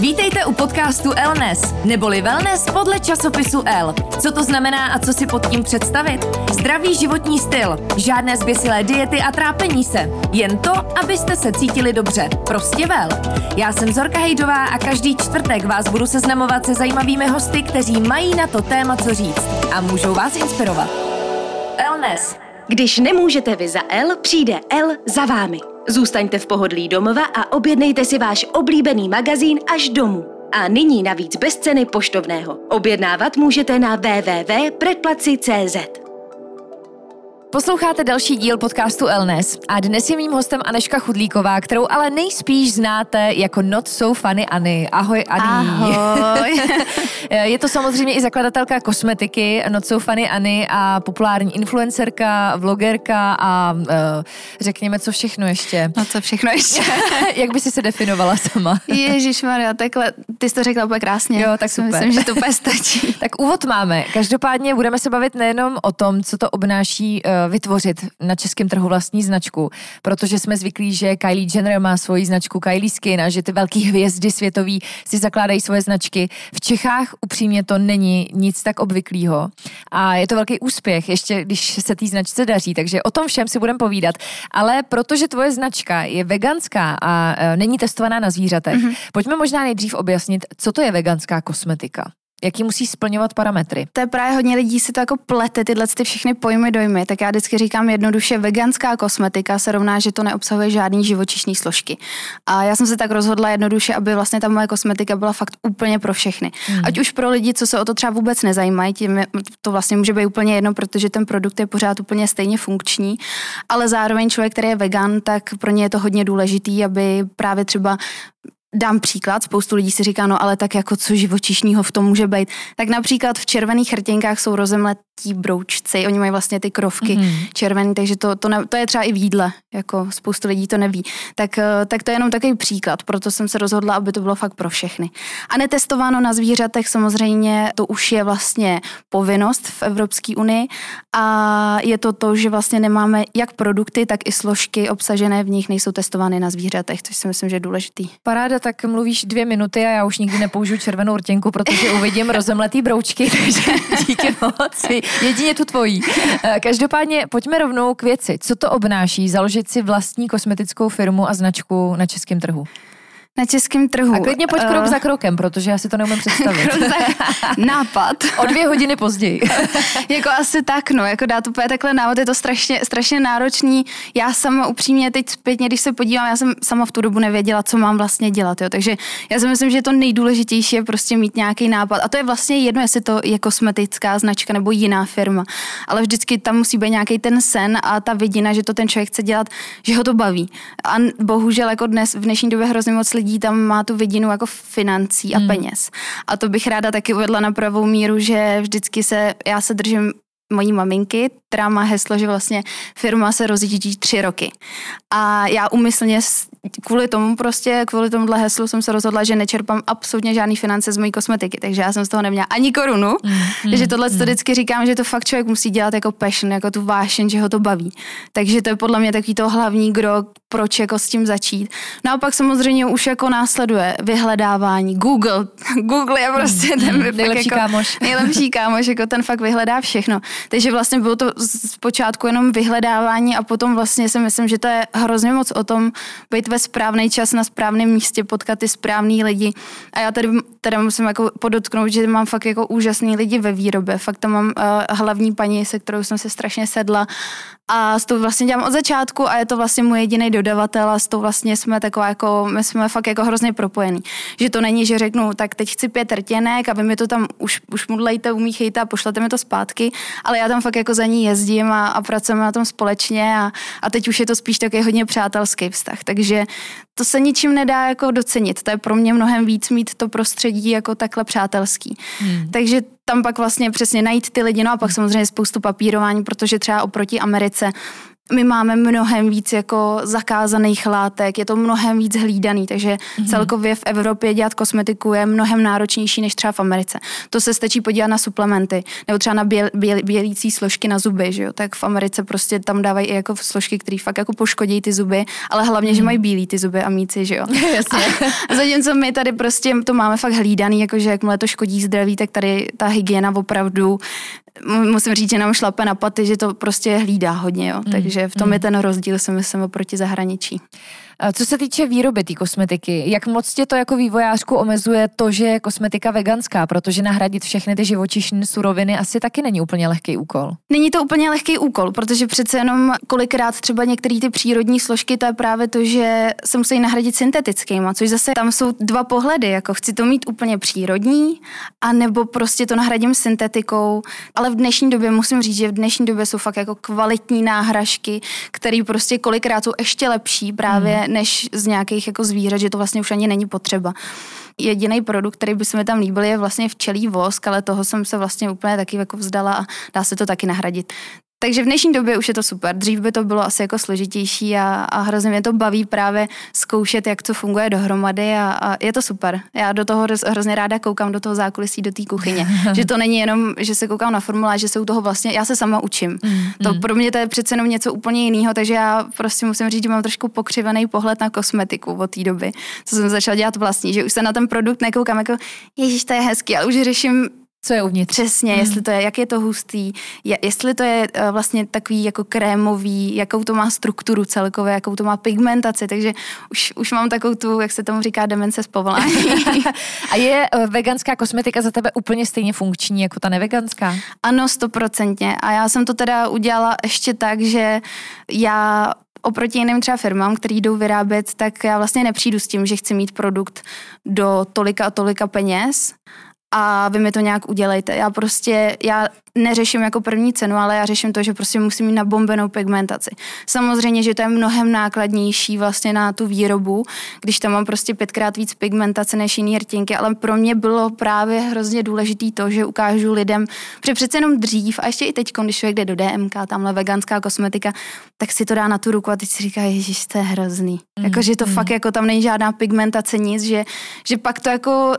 Vítejte u podcastu Elnes, neboli wellness podle časopisu L. Co to znamená a co si pod tím představit? Zdravý životní styl, žádné zběsilé diety a trápení se. Jen to, abyste se cítili dobře. Prostě vel. Já jsem Zorka Hejdová a každý čtvrtek vás budu seznamovat se zajímavými hosty, kteří mají na to téma co říct a můžou vás inspirovat. Elnes. Když nemůžete vy za L, přijde L za vámi. Zůstaňte v pohodlí domova a objednejte si váš oblíbený magazín až domů. A nyní navíc bez ceny poštovného. Objednávat můžete na www.predplaci.cz. Posloucháte další díl podcastu Elnes a dnes je mým hostem Aneška Chudlíková, kterou ale nejspíš znáte jako Not So Funny Anny. Ahoj Ani. Ahoj. je to samozřejmě i zakladatelka kosmetiky Not So Funny Anny a populární influencerka, vlogerka a uh, řekněme, co všechno ještě. No co všechno ještě. Jak by si se definovala sama? Ježíš Maria, takhle, ty jsi to řekla úplně krásně. Jo, tak super. Myslím, že to úplně stačí. tak úvod máme. Každopádně budeme se bavit nejenom o tom, co to obnáší uh, vytvořit na českém trhu vlastní značku, protože jsme zvyklí, že Kylie Jenner má svoji značku Kylie Skin a že ty velké hvězdy světový si zakládají svoje značky. V Čechách upřímně to není nic tak obvyklého a je to velký úspěch, ještě když se té značce daří, takže o tom všem si budeme povídat. Ale protože tvoje značka je veganská a e, není testovaná na zvířatech, mm-hmm. pojďme možná nejdřív objasnit, co to je veganská kosmetika jaký musí splňovat parametry. To je právě hodně lidí si to jako plete, tyhle ty všechny pojmy dojmy. Tak já vždycky říkám jednoduše, veganská kosmetika se rovná, že to neobsahuje žádný živočišní složky. A já jsem se tak rozhodla jednoduše, aby vlastně ta moje kosmetika byla fakt úplně pro všechny. Hmm. Ať už pro lidi, co se o to třeba vůbec nezajímají, tím to vlastně může být úplně jedno, protože ten produkt je pořád úplně stejně funkční, ale zároveň člověk, který je vegan, tak pro ně je to hodně důležitý, aby právě třeba Dám příklad, spoustu lidí si říká, no ale tak jako co živočišního v tom může být. Tak například v červených chrtěnkách jsou rozemlet, tí broučci, oni mají vlastně ty krovky mm-hmm. červený, takže to, to, ne, to je třeba i v jídle, jako spoustu lidí to neví. Tak, eh, tak to je jenom takový příklad, proto jsem se rozhodla, aby to bylo fakt pro všechny. A netestováno na zvířatech samozřejmě, to už je vlastně povinnost v Evropské unii a je to to, že vlastně nemáme jak produkty, tak i složky obsažené v nich nejsou testovány na zvířatech, což si myslím, že je důležitý. Paráda, tak mluvíš dvě minuty a já už nikdy nepoužiju červenou rtěnku, protože uvidím rozemletý broučky, takže díky moc. Jedině tu tvojí. Eh, každopádně pojďme rovnou k věci. Co to obnáší založit si vlastní kosmetickou firmu a značku na českém trhu? Na českém trhu. A klidně pojď krok uh, za krokem, protože já si to neumím představit. nápad. o dvě hodiny později. jako asi tak, no, jako dát úplně takhle návod, je to strašně, strašně náročný. Já sama upřímně teď zpětně, když se podívám, já jsem sama v tu dobu nevěděla, co mám vlastně dělat, jo. takže já si myslím, že to nejdůležitější je prostě mít nějaký nápad. A to je vlastně jedno, jestli to je kosmetická značka nebo jiná firma, ale vždycky tam musí být nějaký ten sen a ta vidina, že to ten člověk chce dělat, že ho to baví. A bohužel jako dnes v dnešní době hrozně moc lidí lidí tam má tu vidinu jako financí a hmm. peněz. A to bych ráda taky uvedla na pravou míru, že vždycky se, já se držím mojí maminky, která má heslo, že vlastně firma se rozjíždí tři roky. A já umyslně kvůli tomu prostě, kvůli tomuhle heslu jsem se rozhodla, že nečerpám absolutně žádný finance z mojí kosmetiky, takže já jsem z toho neměla ani korunu. Mm, takže tohle mm. to vždycky říkám, že to fakt člověk musí dělat jako passion, jako tu vášeň, že ho to baví. Takže to je podle mě takový to hlavní gro, proč jako s tím začít. No a pak samozřejmě už jako následuje vyhledávání. Google. Google je prostě mm, ten mm, nejlepší jako, kámoš. Nejlepší kámoš, jako ten fakt vyhledá všechno. Takže vlastně bylo to zpočátku jenom vyhledávání a potom vlastně si myslím, že to je hrozně moc o tom být ve správný čas na správném místě, potkat ty správný lidi. A já tady teda musím jako podotknout, že mám fakt jako úžasný lidi ve výrobě. Fakt tam mám uh, hlavní paní, se kterou jsem se strašně sedla a s tou vlastně dělám od začátku a je to vlastně můj jediný dodavatel a s tou vlastně jsme taková jako, my jsme fakt jako hrozně propojení. Že to není, že řeknu, tak teď chci pět rtěnek a vy mi to tam už, už mudlejte, umíchejte a pošlete mi to zpátky, ale já tam fakt jako za ní jezdím a, a pracujeme na tom společně a, a teď už je to spíš takový hodně přátelský vztah. Takže to se ničím nedá jako docenit. To je pro mě mnohem víc mít to prostředí jako takhle přátelský. Hmm. Takže tam pak vlastně přesně najít ty lidi, no a pak samozřejmě spoustu papírování, protože třeba oproti Americe My máme mnohem víc jako zakázaných látek, je to mnohem víc hlídaný, takže mm-hmm. celkově v Evropě dělat kosmetiku je mnohem náročnější než třeba v Americe. To se stačí podívat na suplementy, nebo třeba na běl, běl, bělící složky na zuby, že jo? tak v Americe prostě tam dávají i jako složky, které fakt jako poškodí ty zuby, ale hlavně, mm-hmm. že mhm. mají bílý ty zuby a míci, že jo. Jasně. A zatímco my tady prostě to máme fakt hlídaný, jakože jakmile to škodí zdraví, tak tady ta hygiena opravdu musím říct, že nám šlape na paty, že to prostě hlídá hodně, jo. Mm. takže v tom mm. je ten rozdíl, si myslím, oproti zahraničí. Co se týče výroby té kosmetiky, jak moc tě to jako vývojářku omezuje to, že je kosmetika veganská, protože nahradit všechny ty živočišné suroviny asi taky není úplně lehký úkol. Není to úplně lehký úkol, protože přece jenom kolikrát třeba některé ty přírodní složky, to je právě to, že se musí nahradit syntetickými, což zase tam jsou dva pohledy, jako chci to mít úplně přírodní, anebo prostě to nahradím syntetikou, ale v dnešní době musím říct, že v dnešní době jsou fakt jako kvalitní náhražky, které prostě kolikrát jsou ještě lepší právě hmm než z nějakých jako zvířat, že to vlastně už ani není potřeba. Jediný produkt, který by se mi tam líbil, je vlastně včelí vosk, ale toho jsem se vlastně úplně taky jako vzdala a dá se to taky nahradit. Takže v dnešní době už je to super. Dřív by to bylo asi jako složitější a, a hrozně mě to baví právě zkoušet, jak to funguje dohromady a, a je to super. Já do toho hrozně ráda koukám do toho zákulisí, do té kuchyně. že to není jenom, že se koukám na formulář, že se u toho vlastně, já se sama učím. Mm, to mm. pro mě to je přece jenom něco úplně jiného, takže já prostě musím říct, že mám trošku pokřivený pohled na kosmetiku od té doby, co jsem začala dělat vlastní, že už se na ten produkt nekoukám jako, ježíš, to je hezký, ale už řeším co je uvnitř. Přesně, hmm. jestli to je, jak je to hustý, je, jestli to je uh, vlastně takový jako krémový, jakou to má strukturu celkově, jakou to má pigmentaci, takže už, už mám takovou tu, jak se tomu říká, demence z povolání. A je uh, veganská kosmetika za tebe úplně stejně funkční jako ta neveganská? Ano, stoprocentně. A já jsem to teda udělala ještě tak, že já oproti jiným třeba firmám, který jdou vyrábět, tak já vlastně nepřijdu s tím, že chci mít produkt do tolika a tolika peněz, a vy mi to nějak udělejte. Já prostě, já neřeším jako první cenu, ale já řeším to, že prostě musím mít nabombenou pigmentaci. Samozřejmě, že to je mnohem nákladnější vlastně na tu výrobu, když tam mám prostě pětkrát víc pigmentace než jiný rtinky, ale pro mě bylo právě hrozně důležitý to, že ukážu lidem, že přece jenom dřív a ještě i teď, když člověk jde do DMK, tamhle veganská kosmetika, tak si to dá na tu ruku a teď si říká, ježiš, to je hrozný. Mm, jako, že to mm. fakt jako tam není žádná pigmentace, nic, že, že pak to jako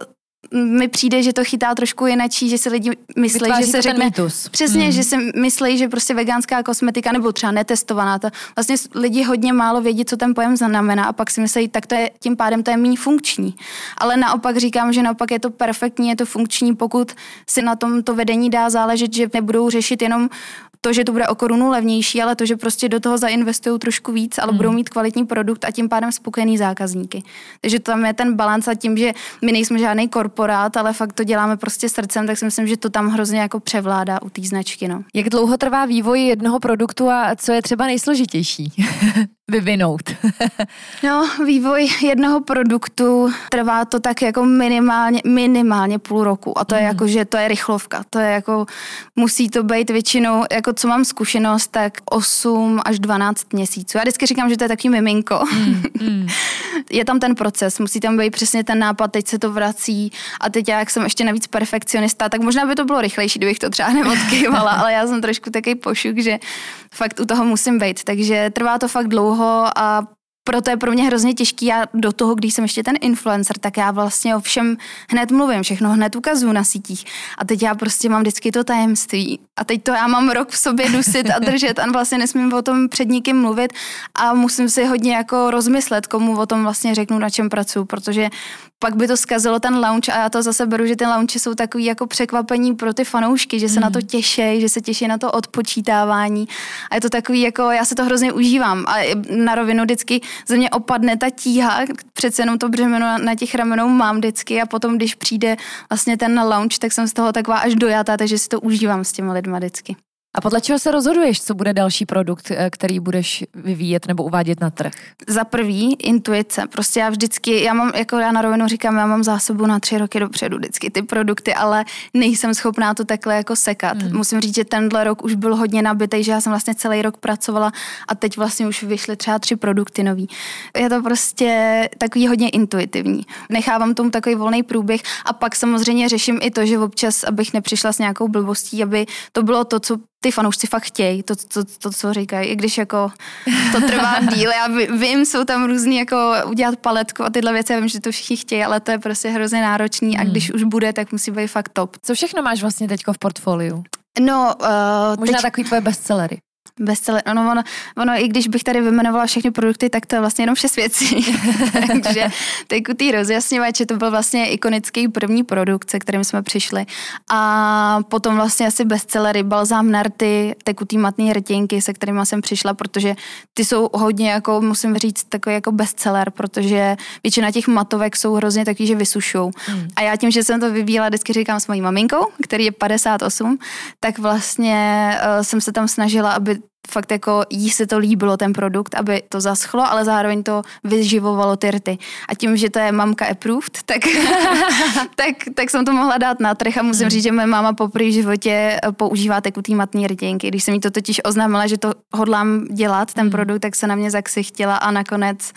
mi přijde, že to chytá trošku jinačí, že si lidi myslí, Vytváří že se řekne... Mýtus. Přesně, hmm. že si myslí, že prostě veganská kosmetika nebo třeba netestovaná, to vlastně lidi hodně málo vědí, co ten pojem znamená a pak si myslí, tak to je, tím pádem to je méně funkční. Ale naopak říkám, že naopak je to perfektní, je to funkční, pokud si na tom to vedení dá záležet, že nebudou řešit jenom to, že to bude o korunu levnější, ale to, že prostě do toho zainvestují trošku víc, ale hmm. budou mít kvalitní produkt a tím pádem spokojený zákazníky. Takže tam je ten balans a tím, že my nejsme žádný korporát, ale fakt to děláme prostě srdcem, tak si myslím, že to tam hrozně jako převládá u té značky. No. Jak dlouho trvá vývoj jednoho produktu a co je třeba nejsložitější? vyvinout? no, vývoj jednoho produktu trvá to tak jako minimálně, minimálně půl roku a to je mm. jako, že to je rychlovka. To je jako, musí to být většinou, jako co mám zkušenost, tak 8 až 12 měsíců. Já vždycky říkám, že to je taky miminko. Mm. Mm. je tam ten proces, musí tam být přesně ten nápad, teď se to vrací a teď já, jak jsem ještě navíc perfekcionista, tak možná by to bylo rychlejší, kdybych to třeba neodkývala, ale já jsem trošku takový pošuk, že fakt u toho musím být. Takže trvá to fakt dlouho a proto je pro mě hrozně těžký. Já do toho, když jsem ještě ten influencer, tak já vlastně o všem hned mluvím, všechno hned ukazuju na sítích. A teď já prostě mám vždycky to tajemství. A teď to já mám rok v sobě dusit a držet a vlastně nesmím o tom před nikým mluvit a musím si hodně jako rozmyslet, komu o tom vlastně řeknu, na čem pracuji, protože pak by to zkazilo ten lounge a já to zase beru, že ty lounge jsou takový jako překvapení pro ty fanoušky, že se mm. na to hmm. těší, že se těší na to odpočítávání a je to takový jako, já se to hrozně užívám a na rovinu vždycky ze mě opadne ta tíha, přece jenom to břemeno na, na těch ramenou mám vždycky a potom, když přijde vlastně ten lounge, tak jsem z toho taková až dojatá, takže si to užívám s těma lidma vždycky. A podle čeho se rozhoduješ, co bude další produkt, eh, který budeš vyvíjet nebo uvádět na trh? Za prvý, intuice. Prostě já vždycky, já mám, jako já na rovinu říkám, já mám zásobu na tři roky dopředu vždycky ty produkty, ale nejsem schopná to takhle jako sekat. Hmm. Musím říct, že tenhle rok už byl hodně nabitý, že já jsem vlastně celý rok pracovala a teď vlastně už vyšly třeba tři produkty nový. Je to prostě takový hodně intuitivní. Nechávám tomu takový volný průběh a pak samozřejmě řeším i to, že občas, abych nepřišla s nějakou blbostí, aby to bylo to, co ty fanoušci fakt chtějí to, to, to, to, co říkají, i když jako to trvá díl, já vím, jsou tam různý jako udělat paletku a tyhle věci, já vím, že to všichni chtějí, ale to je prostě hrozně náročný hmm. a když už bude, tak musí být fakt top. Co všechno máš vlastně teďko v portfoliu? No, uh, Možná teď... takový tvoje bestsellery bestseller. Ono, ono, ono, i když bych tady vymenovala všechny produkty, tak to je vlastně jenom šest věcí. Takže tekutý rozjasňovač, to byl vlastně ikonický první produkt, se kterým jsme přišli. A potom vlastně asi bestsellery, balzám narty, tekutý matný rtěnky, se kterými jsem přišla, protože ty jsou hodně, jako musím říct, takový jako bestseller, protože většina těch matovek jsou hrozně takový, že vysušou. Hmm. A já tím, že jsem to vybíjela, vždycky říkám s mojí maminkou, který je 58, tak vlastně uh, jsem se tam snažila, aby fakt jako jí se to líbilo, ten produkt, aby to zaschlo, ale zároveň to vyživovalo ty rty. A tím, že to je mamka approved, tak, tak, tak jsem to mohla dát na trh a musím hmm. říct, že moje máma po v životě eh, používá tekutý matný rtěnky. Když jsem jí to totiž oznámila, že to hodlám dělat, ten hmm. produkt, tak se na mě zaksichtila a nakonec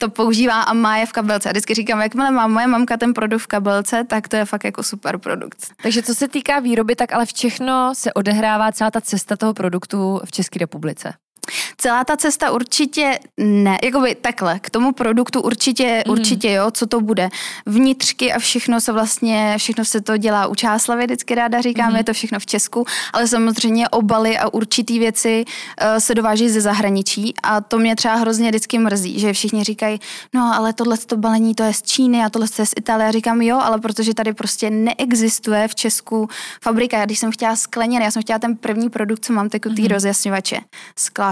to používá a má je v kabelce. A vždycky říkám, jakmile má moje mamka ten produkt v kabelce, tak to je fakt jako super produkt. Takže co se týká výroby, tak ale všechno se odehrává celá ta cesta toho produktu v České republice. Celá ta cesta určitě ne, jakoby takhle, k tomu produktu určitě, mm. určitě jo, co to bude. Vnitřky a všechno se vlastně, všechno se to dělá u Čáslavy, vždycky ráda říkáme, mm. je to všechno v Česku, ale samozřejmě obaly a určitý věci uh, se dováží ze zahraničí a to mě třeba hrozně vždycky mrzí, že všichni říkají, no ale tohle to balení to je z Číny a tohle je z Itálie. Já říkám jo, ale protože tady prostě neexistuje v Česku fabrika. Já když jsem chtěla skleněný, já jsem chtěla ten první produkt, co mám, tekutý mm. rozjasňovače,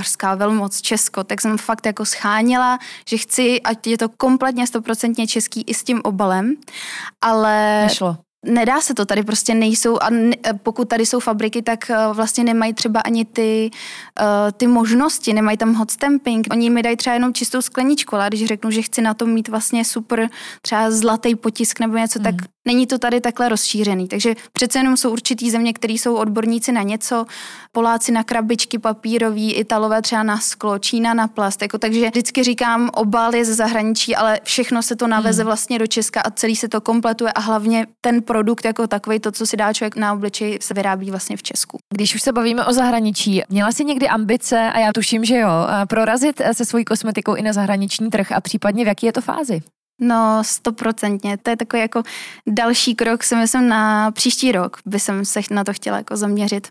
sklářská velmoc Česko, tak jsem fakt jako scháněla, že chci, ať je to kompletně stoprocentně český i s tím obalem, ale... Nešlo. Nedá se to, tady prostě nejsou a ne, pokud tady jsou fabriky, tak uh, vlastně nemají třeba ani ty, uh, ty možnosti, nemají tam hot stamping. Oni mi dají třeba jenom čistou skleničku, ale když řeknu, že chci na tom mít vlastně super třeba zlatý potisk nebo něco, mm. tak Není to tady takhle rozšířený, takže přece jenom jsou určitý země, které jsou odborníci na něco, Poláci na krabičky papírový, Italové třeba na sklo, Čína na plast, jako, takže vždycky říkám, obal je ze zahraničí, ale všechno se to naveze hmm. vlastně do Česka a celý se to kompletuje a hlavně ten produkt jako takový, to, co si dá člověk na obličej, se vyrábí vlastně v Česku. Když už se bavíme o zahraničí, měla jsi někdy ambice, a já tuším, že jo, prorazit se svojí kosmetikou i na zahraniční trh a případně v jaký je to fázi? No, stoprocentně. To je takový jako další krok, si myslím, na příští rok by jsem se na to chtěla jako zaměřit.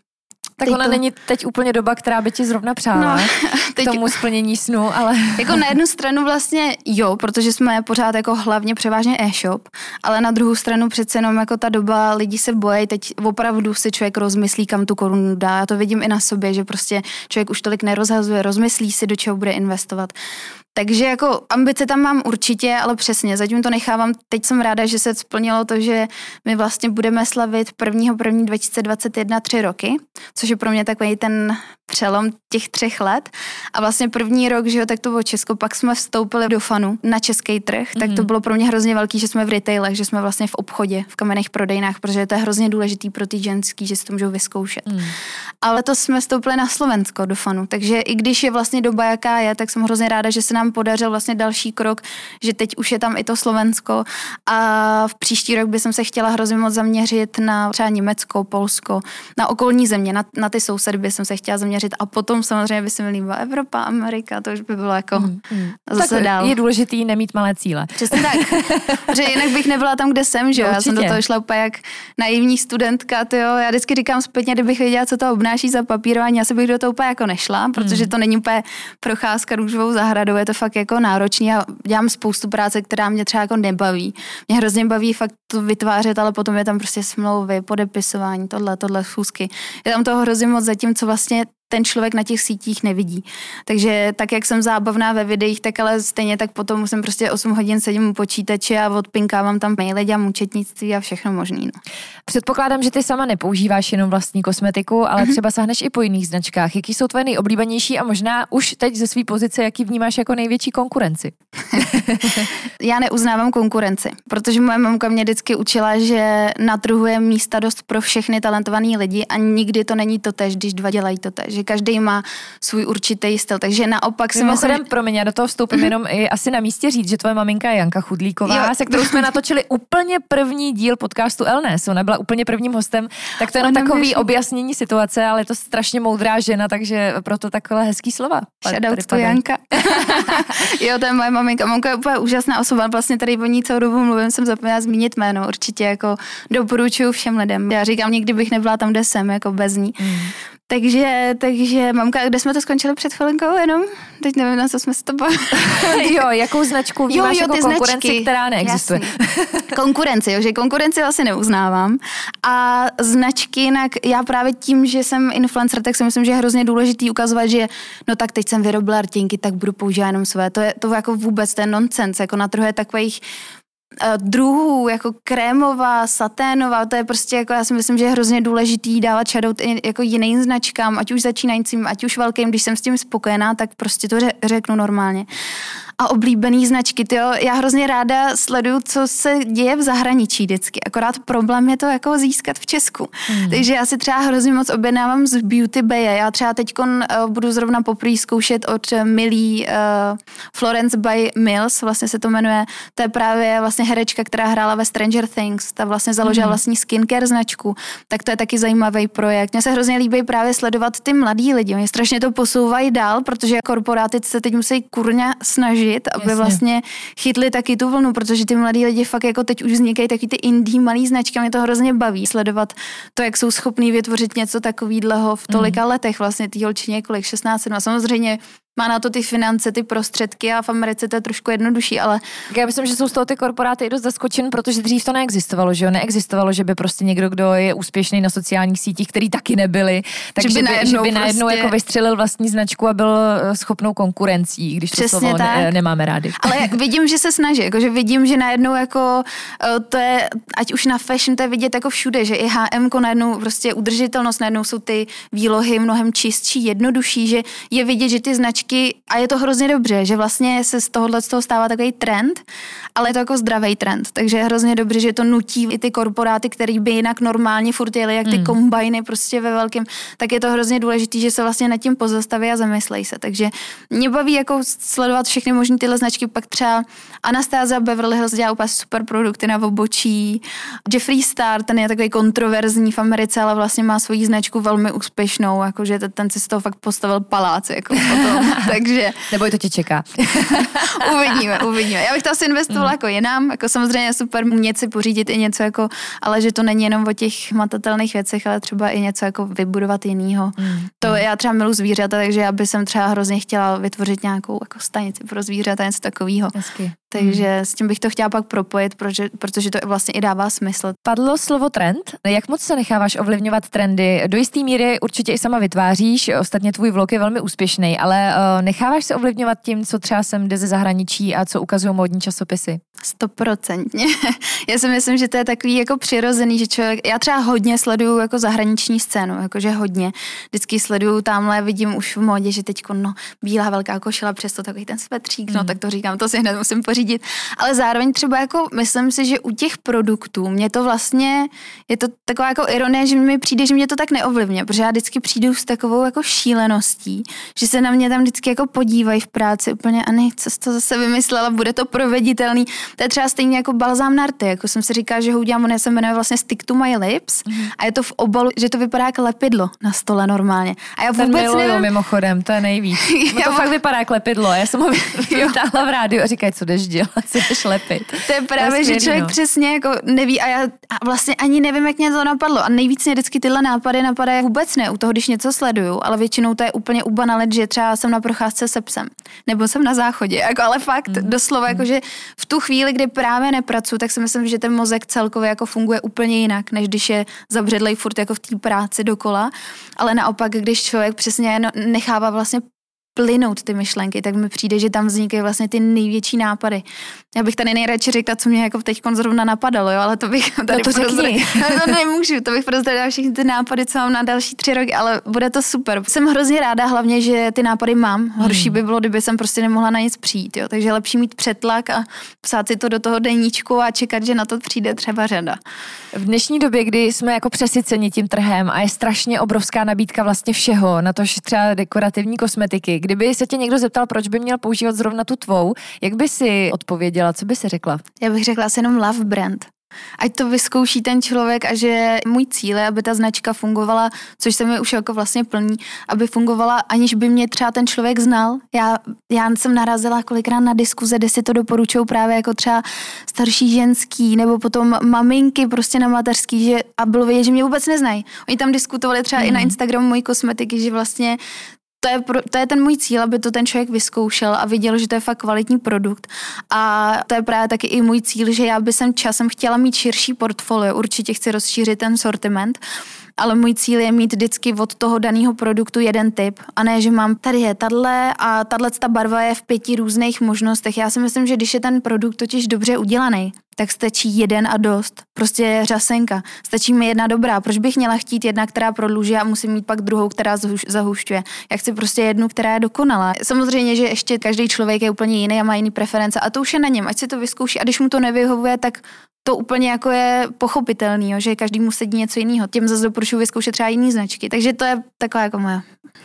Tak teď ona to... není teď úplně doba, která by ti zrovna přála no, teď... tomu splnění snu, ale... Jako na jednu stranu vlastně jo, protože jsme pořád jako hlavně převážně e-shop, ale na druhou stranu přece jenom jako ta doba, lidi se bojí, teď opravdu si člověk rozmyslí, kam tu korunu dá. Já to vidím i na sobě, že prostě člověk už tolik nerozhazuje, rozmyslí si, do čeho bude investovat. Takže jako ambice tam mám určitě, ale přesně, zatím to nechávám. Teď jsem ráda, že se splnilo to, že my vlastně budeme slavit 1. 1. 2021 tři roky, což je pro mě takový ten přelom těch třech let. A vlastně první rok, že jo, tak to bylo Česko, pak jsme vstoupili do fanu na český trh, mm-hmm. tak to mhm. bylo pro mě hrozně velký, že jsme v retailech, že jsme vlastně v obchodě, v kamenných prodejnách, protože to je hrozně důležitý pro ty ženský, že si to můžou vyzkoušet. Mm. Ale to jsme vstoupili na Slovensko do fanu, takže i když je vlastně doba, jaká je, tak jsem hrozně ráda, že se nám podařil vlastně další krok, že teď už je tam i to Slovensko a v příští rok bych se chtěla hrozně moc zaměřit na třeba Německo, Polsko, na okolní země, na, na ty sousedy bych se chtěla zaměřit a potom samozřejmě by se mi líbila Evropa, Amerika, to už by bylo jako mm, mm. zase tak dál. je důležitý nemít malé cíle. Přesně tak, protože jinak bych nebyla tam, kde jsem, že jo, já jsem do toho šla úplně jak naivní studentka, to jo, já vždycky říkám zpětně, kdybych věděla, co to obnáší za papírování, asi bych do toho úplně jako nešla, protože mm. to není úplně procházka růžovou zahradou, je to fakt jako náročný a dělám spoustu práce, která mě třeba jako nebaví. Mě hrozně baví fakt to vytvářet, ale potom je tam prostě smlouvy, podepisování, tohle, tohle schůzky. Je tam toho hrozně moc zatím, co vlastně ten člověk na těch sítích nevidí. Takže tak, jak jsem zábavná ve videích, tak ale stejně tak potom musím prostě 8 hodin sedím u počítače a odpinkávám tam maily, dělám účetnictví a všechno možný. No. Předpokládám, že ty sama nepoužíváš jenom vlastní kosmetiku, ale mm-hmm. třeba sahneš i po jiných značkách. Jaký jsou tvoje nejoblíbenější a možná už teď ze své pozice, jaký vnímáš jako největší konkurenci? Já neuznávám konkurenci, protože moje mamka mě vždycky učila, že na trhu je místa dost pro všechny talentované lidi a nikdy to není to tež, když dva dělají to tež že každý má svůj určitý styl, takže naopak si myslím... Že... promiň, já do toho vstoupím mm-hmm. jenom i asi na místě říct, že tvoje maminka je Janka Chudlíková, jo. se kterou jsme natočili úplně první díl podcastu Elnes, ona byla úplně prvním hostem, tak to je jenom takový objasnění situace, ale je to strašně moudrá žena, takže proto takové hezký slova. Shoutout to Janka. jo, to je moje maminka. Mamka je úplně úžasná osoba, vlastně tady o ní celou dobu mluvím, jsem zapomněla zmínit jméno, určitě jako doporučuju všem lidem. Já říkám, nikdy bych nebyla tam, kde jsem, jako bez ní. Mm. Takže, takže mamka, kde jsme to skončili před chvilinkou jenom? Teď nevím, na co jsme se to Jo, jakou značku jo, jo, jako ty konkurenci, značky. která neexistuje. konkurenci, jo, že konkurenci asi neuznávám. A značky jinak, já právě tím, že jsem influencer, tak si myslím, že je hrozně důležitý ukazovat, že no tak teď jsem vyrobila rtěnky, tak budu používat jenom své. To je to jako vůbec ten nonsens. Jako na trhu je takových druhů, jako krémová, saténová, to je prostě jako, já si myslím, že je hrozně důležitý dávat shoutout jako jiným značkám, ať už začínajícím, ať už velkým, když jsem s tím spokojená, tak prostě to řeknu normálně a oblíbený značky. Tyjo, já hrozně ráda sleduju, co se děje v zahraničí vždycky. Akorát problém je to jako získat v Česku. Hmm. Takže já si třeba hrozně moc objednávám z Beauty Bay. Já třeba teď uh, budu zrovna poprvé zkoušet od Millie uh, Florence by Mills, vlastně se to jmenuje. To je právě vlastně herečka, která hrála ve Stranger Things. Ta vlastně založila hmm. vlastní skincare značku. Tak to je taky zajímavý projekt. Mně se hrozně líbí právě sledovat ty mladí lidi. Oni strašně to posouvají dál, protože korporáty se teď musí kurně snažit snažit, aby Jasně. vlastně chytli taky tu vlnu, protože ty mladí lidi fakt jako teď už vznikají taky ty indie malý značky, mě to hrozně baví sledovat to, jak jsou schopní vytvořit něco takového v tolika mm. letech, vlastně ty holčině kolik, 16, no samozřejmě má na to ty finance, ty prostředky a v Americe to je trošku jednodušší, ale... Já myslím, že jsou z toho ty korporáty i dost zaskočen, protože dřív to neexistovalo, že jo? Neexistovalo, že by prostě někdo, kdo je úspěšný na sociálních sítích, který taky nebyli, takže by, by najednou, že by najednou prostě... jako vystřelil vlastní značku a byl eh, schopnou konkurencí, když Přesně to slovo tak. Ne, nemáme rádi. Ale vidím, že se snaží, jako, že vidím, že najednou jako eh, to je, ať už na fashion, to je vidět jako všude, že i H&M najednou prostě udržitelnost, najednou jsou ty výlohy mnohem čistší, jednodušší, že je vidět, že ty značky značky a je to hrozně dobře, že vlastně se z tohohle z toho stává takový trend, ale je to jako zdravý trend, takže je hrozně dobře, že to nutí i ty korporáty, který by jinak normálně furt jeli, jak ty hmm. kombajny prostě ve velkém, tak je to hrozně důležité, že se vlastně nad tím pozastaví a zamyslej se. Takže mě baví jako sledovat všechny možné tyhle značky, pak třeba Anastasia Beverly Hills dělá úplně super produkty na obočí, Jeffree Star, ten je takový kontroverzní v Americe, ale vlastně má svoji značku velmi úspěšnou, jakože ten si z toho fakt postavil palác, jako potom. takže... Nebo to tě čeká. uvidíme, uvidíme. Já bych to asi investovala mm. jako jinam, jako samozřejmě super umět si pořídit i něco jako, ale že to není jenom o těch matatelných věcech, ale třeba i něco jako vybudovat jinýho. Mm. To já třeba milu zvířata, takže já bych třeba hrozně chtěla vytvořit nějakou jako stanici pro zvířata, něco takového. Takže hmm. s tím bych to chtěla pak propojit, protože, protože to vlastně i dává smysl. Padlo slovo trend. Jak moc se necháváš ovlivňovat trendy? Do jisté míry určitě i sama vytváříš, ostatně tvůj vlog je velmi úspěšný, ale uh, necháváš se ovlivňovat tím, co třeba sem jde ze zahraničí a co ukazují módní časopisy? Stoprocentně. já si myslím, že to je takový jako přirozený, že člověk, já třeba hodně sleduju jako zahraniční scénu, jakože hodně. Vždycky sleduju tamhle, vidím už v módě, že teď no, bílá velká košila, přesto takový ten svetřík, mm. no hmm. tak to říkám, to si hned musím pořídit zařídit. Ale zároveň třeba jako myslím si, že u těch produktů mě to vlastně, je to taková jako ironie, že mi přijde, že mě to tak neovlivňuje, protože já vždycky přijdu s takovou jako šíleností, že se na mě tam vždycky jako podívají v práci úplně a ne, co jsi to zase vymyslela, bude to proveditelný. To je třeba stejně jako balzám na rty, jako jsem si říkala, že ho udělám, on se jmenuje vlastně Stick to my lips mm-hmm. a je to v obalu, že to vypadá jako lepidlo na stole normálně. A já vůbec Ten miluju, nevím... mimochodem, to je nejvíc. No to fakt vypadá jako lepidlo. Já jsem ho vytáhla v rádiu a říkají, co jdeš dělat, co jdeš lepit. To je právě, to je že člověk no. přesně jako neví a já a vlastně ani nevím, jak mě to napadlo. A nejvíc mě vždycky tyhle nápady napadají vůbec ne u toho, když něco sleduju, ale většinou to je úplně ubanalit, že třeba jsem na procházce se psem, nebo jsem na záchodě, jako, ale fakt mm. doslova, jako, že v tu chvíli, kdy právě nepracuji, tak si myslím, že ten mozek celkově jako funguje úplně jinak, než když je zabředlej furt jako v té práci dokola, ale naopak, když člověk přesně nechává vlastně plynout ty myšlenky, tak mi přijde, že tam vznikají vlastně ty největší nápady. Já bych tady nejradši řekla, co mě jako teď zrovna napadalo, jo, ale to bych tady no to řekni. to nemůžu, to bych prozradila všechny ty nápady, co mám na další tři roky, ale bude to super. Jsem hrozně ráda, hlavně, že ty nápady mám. Horší hmm. by bylo, kdyby jsem prostě nemohla na nic přijít, jo. takže lepší mít přetlak a psát si to do toho deníčku a čekat, že na to přijde třeba řada. V dnešní době, kdy jsme jako přesyceni tím trhem a je strašně obrovská nabídka vlastně všeho, na to třeba dekorativní kosmetiky, kdyby se tě někdo zeptal, proč by měl používat zrovna tu tvou, jak by si odpověděla, co by si řekla? Já bych řekla asi jenom love brand. Ať to vyzkouší ten člověk a že můj cíl je, aby ta značka fungovala, což se mi už jako vlastně plní, aby fungovala, aniž by mě třeba ten člověk znal. Já, já jsem narazila kolikrát na diskuze, kde si to doporučují právě jako třeba starší ženský nebo potom maminky prostě na mateřský, že a bylo vidět, že mě vůbec neznají. Oni tam diskutovali třeba mm. i na mhm. Instagramu mojí kosmetiky, že vlastně to je, pro, to je ten můj cíl, aby to ten člověk vyzkoušel a viděl, že to je fakt kvalitní produkt. A to je právě taky i můj cíl, že já bych sem časem chtěla mít širší portfolio. Určitě chci rozšířit ten sortiment ale můj cíl je mít vždycky od toho daného produktu jeden typ a ne, že mám tady je tadle a tahle ta barva je v pěti různých možnostech. Já si myslím, že když je ten produkt totiž dobře udělaný, tak stačí jeden a dost. Prostě řasenka. Stačí mi jedna dobrá. Proč bych měla chtít jedna, která prodluží a musím mít pak druhou, která zahušťuje? Já chci prostě jednu, která je dokonalá. Samozřejmě, že ještě každý člověk je úplně jiný a má jiný preference a to už je na něm, ať si to vyzkouší a když mu to nevyhovuje, tak to úplně jako je pochopitelný, jo, že každý mu sedí něco jiného. Těm zase doporučuji vyzkoušet třeba jiný značky. Takže to je taková jako moje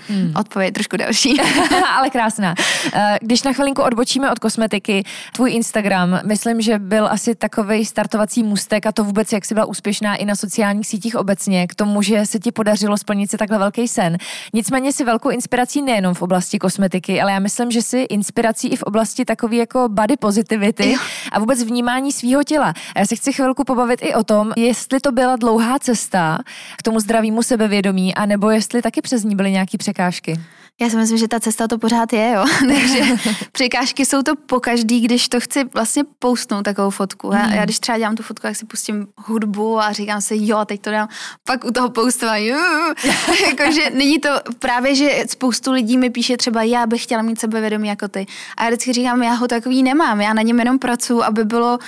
hmm. odpověď, trošku další. Ale krásná. Eh, když na chvilinku odbočíme od kosmetiky, tvůj Instagram, myslím, že byl asi takový startovací můstek a to vůbec, jak jsi byla úspěšná i na sociálních sítích obecně, k tomu, že se ti podařilo splnit si takhle velký sen. Nicméně si velkou inspirací nejenom v oblasti kosmetiky, ale já myslím, že si inspirací i v oblasti takové jako body positivity a vůbec vnímání svého těla. A já se chci chvilku pobavit i o tom, jestli to byla dlouhá cesta k tomu zdravému sebevědomí, anebo jestli taky přes ní byly nějaké překážky. Já si myslím, že ta cesta to pořád je, jo. Takže překážky jsou to po každý, když to chci vlastně poustnout takovou fotku. Já, mm. já když třeba dělám tu fotku, jak si pustím hudbu a říkám si, jo, teď to dám, pak u toho poustování, jakože není to právě, že spoustu lidí mi píše třeba, já bych chtěla mít sebevědomí jako ty. A já vždycky říkám, já ho takový nemám, já na něm jenom pracuji, aby bylo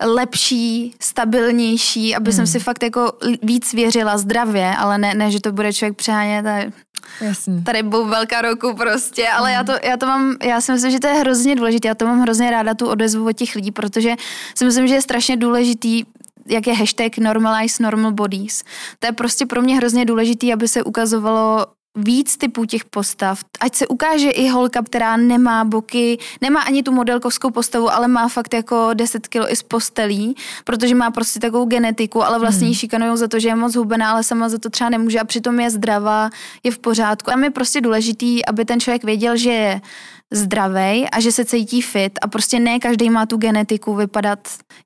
lepší, stabilnější, aby hmm. jsem si fakt jako víc věřila zdravě, ale ne, ne že to bude člověk přehánět a tady byl velká roku prostě, ale hmm. já, to, já to mám, já si myslím, že to je hrozně důležité, já to mám hrozně ráda tu odezvu od těch lidí, protože si myslím, že je strašně důležitý jak je hashtag normalize normal bodies. To je prostě pro mě hrozně důležitý, aby se ukazovalo víc typů těch postav. Ať se ukáže i holka, která nemá boky, nemá ani tu modelkovskou postavu, ale má fakt jako 10 kilo i z postelí, protože má prostě takovou genetiku, ale vlastně hmm. ji šikanují za to, že je moc hubená, ale sama za to třeba nemůže a přitom je zdravá, je v pořádku. A je prostě důležitý, aby ten člověk věděl, že je zdravý a že se cítí fit a prostě ne každý má tu genetiku vypadat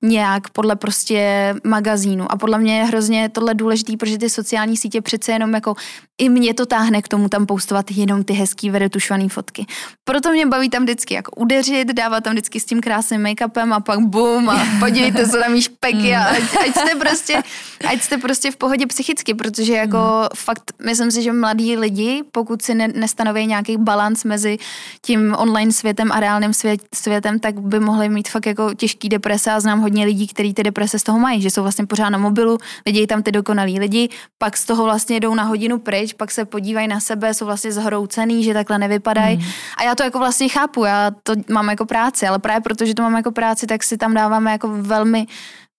nějak podle prostě magazínu a podle mě je hrozně tohle důležitý, protože ty sociální sítě přece jenom jako i mě to táhne k tomu tam postovat jenom ty hezký vedetušovaný fotky. Proto mě baví tam vždycky jako udeřit, dávat tam vždycky s tím krásným make-upem a pak bum a podívejte se na mý špeky a ať, ať, jste prostě, ať jste prostě v pohodě psychicky, protože jako hmm. fakt myslím si, že mladí lidi, pokud si ne, nestanoví nějaký balans mezi tím online světem a reálným svět, světem, tak by mohli mít fakt jako těžký deprese a znám hodně lidí, kteří ty deprese z toho mají, že jsou vlastně pořád na mobilu, vidějí tam ty dokonalí lidi, pak z toho vlastně jdou na hodinu pryč, pak se podívají na sebe, jsou vlastně zhroucený, že takhle nevypadají. Mm. A já to jako vlastně chápu, já to mám jako práci, ale právě protože to mám jako práci, tak si tam dáváme jako velmi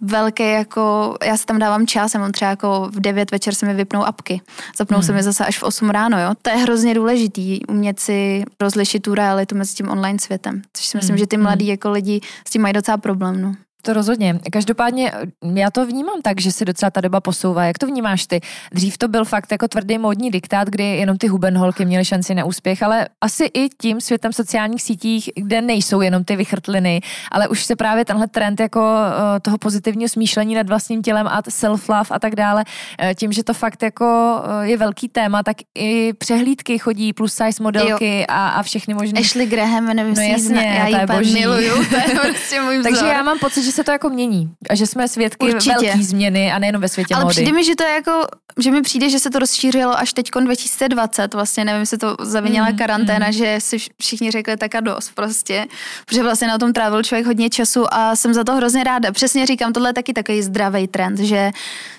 velký jako, já si tam dávám čas, já mám třeba jako v 9 večer se mi vypnou apky. Zapnou hmm. se mi zase až v 8 ráno, jo. To je hrozně důležitý, umět si rozlišit tu realitu mezi tím online světem. Což si myslím, hmm. že ty mladí hmm. jako lidi s tím mají docela problém, no. To rozhodně. Každopádně já to vnímám tak, že se docela ta doba posouvá. Jak to vnímáš ty? Dřív to byl fakt jako tvrdý módní diktát, kdy jenom ty hubenholky měly šanci na úspěch, ale asi i tím světem sociálních sítích, kde nejsou jenom ty vychrtliny, ale už se právě tenhle trend jako uh, toho pozitivního smýšlení nad vlastním tělem a self-love a tak dále, uh, tím, že to fakt jako uh, je velký téma, tak i přehlídky chodí plus size modelky a, a všechny možné. Ashley Graham, nevím, no jasně, já ji miluju, to je prostě můj Takže já mám pocit, že se to jako mění a že jsme svědky Určitě. velký změny a nejenom ve světě Ale mody. přijde mi, že to je jako, že mi přijde, že se to rozšířilo až teď 2020, vlastně nevím, jestli to zavinila mm, karanténa, mm. že si všichni řekli tak a dost prostě, protože vlastně na tom trávil člověk hodně času a jsem za to hrozně ráda. Přesně říkám, tohle je taky takový zdravý trend, že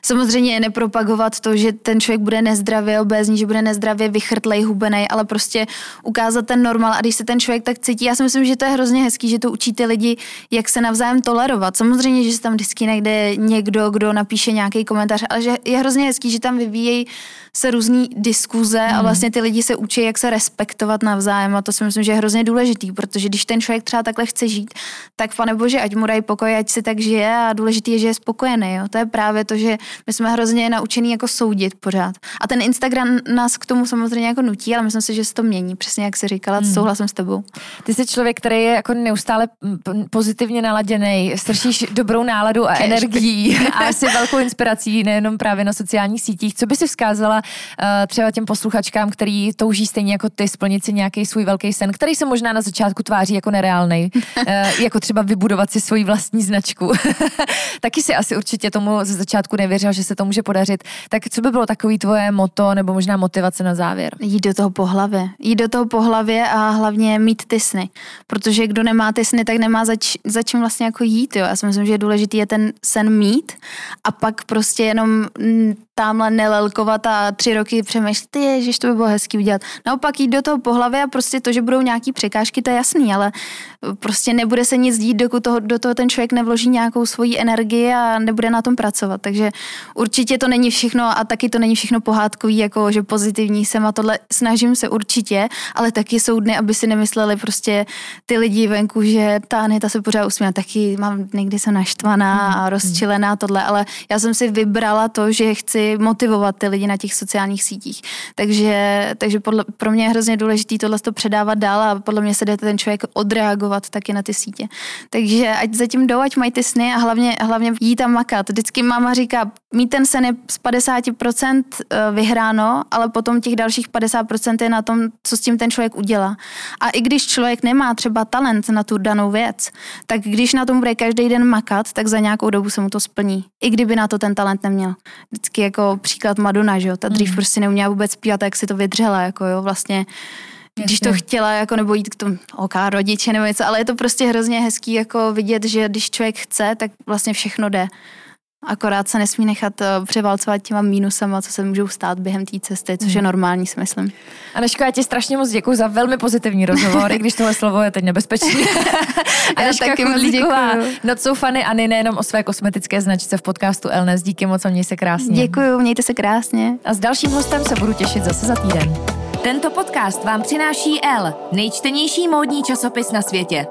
samozřejmě nepropagovat to, že ten člověk bude nezdravě obézní, že bude nezdravě vychrtlej, hubenej, ale prostě ukázat ten normál a když se ten člověk tak cítí, já si myslím, že to je hrozně hezký, že to učí ty lidi, jak se navzájem tolerovat. Samozřejmě, že se tam vždycky najde někdo, kdo napíše nějaký komentář, ale že je hrozně hezký, že tam vyvíjejí se různý diskuze hmm. a vlastně ty lidi se učí, jak se respektovat navzájem a to si myslím, že je hrozně důležitý, protože když ten člověk třeba takhle chce žít, tak pane bože, ať mu dají pokoj, ať si tak žije a důležitý je, že je spokojený. Jo? To je právě to, že my jsme hrozně naučení jako soudit pořád. A ten Instagram nás k tomu samozřejmě jako nutí, ale myslím si, že se to mění, přesně jak jsi říkala, hmm. souhlasím s tebou. Ty jsi člověk, který je jako neustále pozitivně naladěný, stršíš dobrou náladu a energii a asi velkou inspirací, nejenom právě na sociálních sítích. Co by si vzkázala uh, třeba těm posluchačkám, který touží stejně jako ty splnit si nějaký svůj velký sen, který se možná na začátku tváří jako nereálný, uh, jako třeba vybudovat si svoji vlastní značku. Taky si asi určitě tomu ze začátku nevěřil, že se to může podařit. Tak co by bylo takový tvoje moto nebo možná motivace na závěr? Jít do toho po hlavě. Jít do toho po hlavě a hlavně mít ty sny. Protože kdo nemá ty sny, tak nemá zač, za čím vlastně jako jít. Jo. Já si myslím, že důležitý je ten sen mít a pak prostě jenom tamhle nelelkovat a tři roky přemýšlet, že to by bylo hezký udělat. Naopak jít do toho po hlavě a prostě to, že budou nějaký překážky, to je jasný, ale prostě nebude se nic dít, dokud toho, do toho ten člověk nevloží nějakou svoji energii a nebude na tom pracovat. Takže určitě to není všechno a taky to není všechno pohádkový, jako že pozitivní jsem a tohle snažím se určitě, ale taky jsou dny, aby si nemysleli prostě ty lidi venku, že ta Anita se pořád usmívá, taky mám někdy se naštvaná a hmm, hmm. rozčilená tohle, ale já jsem si vybrala to, že chci motivovat ty lidi na těch sociálních sítích. Takže, takže podle, pro mě je hrozně důležité tohle to předávat dál a podle mě se jde ten člověk odreagovat taky na ty sítě. Takže ať zatím jdou, ať mají ty sny a hlavně, hlavně jít tam makat. Vždycky máma říká, mít ten sen je z 50% eh, vyhráno, ale potom těch dalších 50% je na tom, co s tím ten člověk udělá. A i když člověk nemá třeba talent na tu danou věc, tak když na tom bude každý den makat, tak za nějakou dobu se mu to splní. I kdyby na to ten talent neměl. Vždycky jako příklad Madonna, že jo, ta dřív mm. prostě neuměla vůbec zpívat, jak si to vydřela, jako jo, vlastně když to chtěla, jako nebo jít k tomu, ok, rodiče nebo něco, ale je to prostě hrozně hezký, jako vidět, že když člověk chce, tak vlastně všechno jde. Akorát se nesmí nechat eh, převálcovat těma mínusama, co se můžou stát během té cesty, což je hmm. normální, si myslím. Aneško, já ti strašně moc děkuji za velmi pozitivní rozhovor, i když tohle slovo je teď nebezpečné. Aneška taky moc děkuji. Not so funny Ani nejenom o své kosmetické značce v podcastu Elnes. Díky moc a měj se krásně. Děkuji, mějte se krásně. A s dalším hostem se budu těšit zase za týden. Tento podcast vám přináší L, nejčtenější módní časopis na světě.